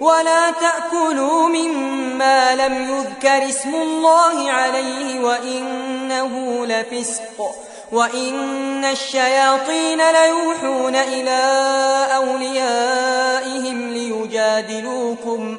ولا تأكلوا مما لم يذكر اسم الله عليه وإنه لفسق. وإن الشياطين ليوحون إلى أوليائهم ليجادلوكم.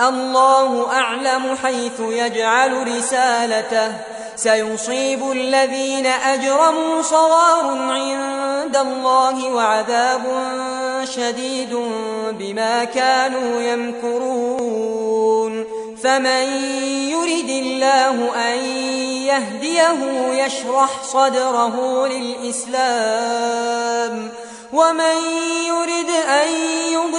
الله أعلم حيث يجعل رسالته. سيصيب الذين أجرموا صغار عند الله وعذاب شديد بما كانوا يمكرون. فمن يرد الله أن يهديه يشرح صدره للإسلام. ومن يرد أن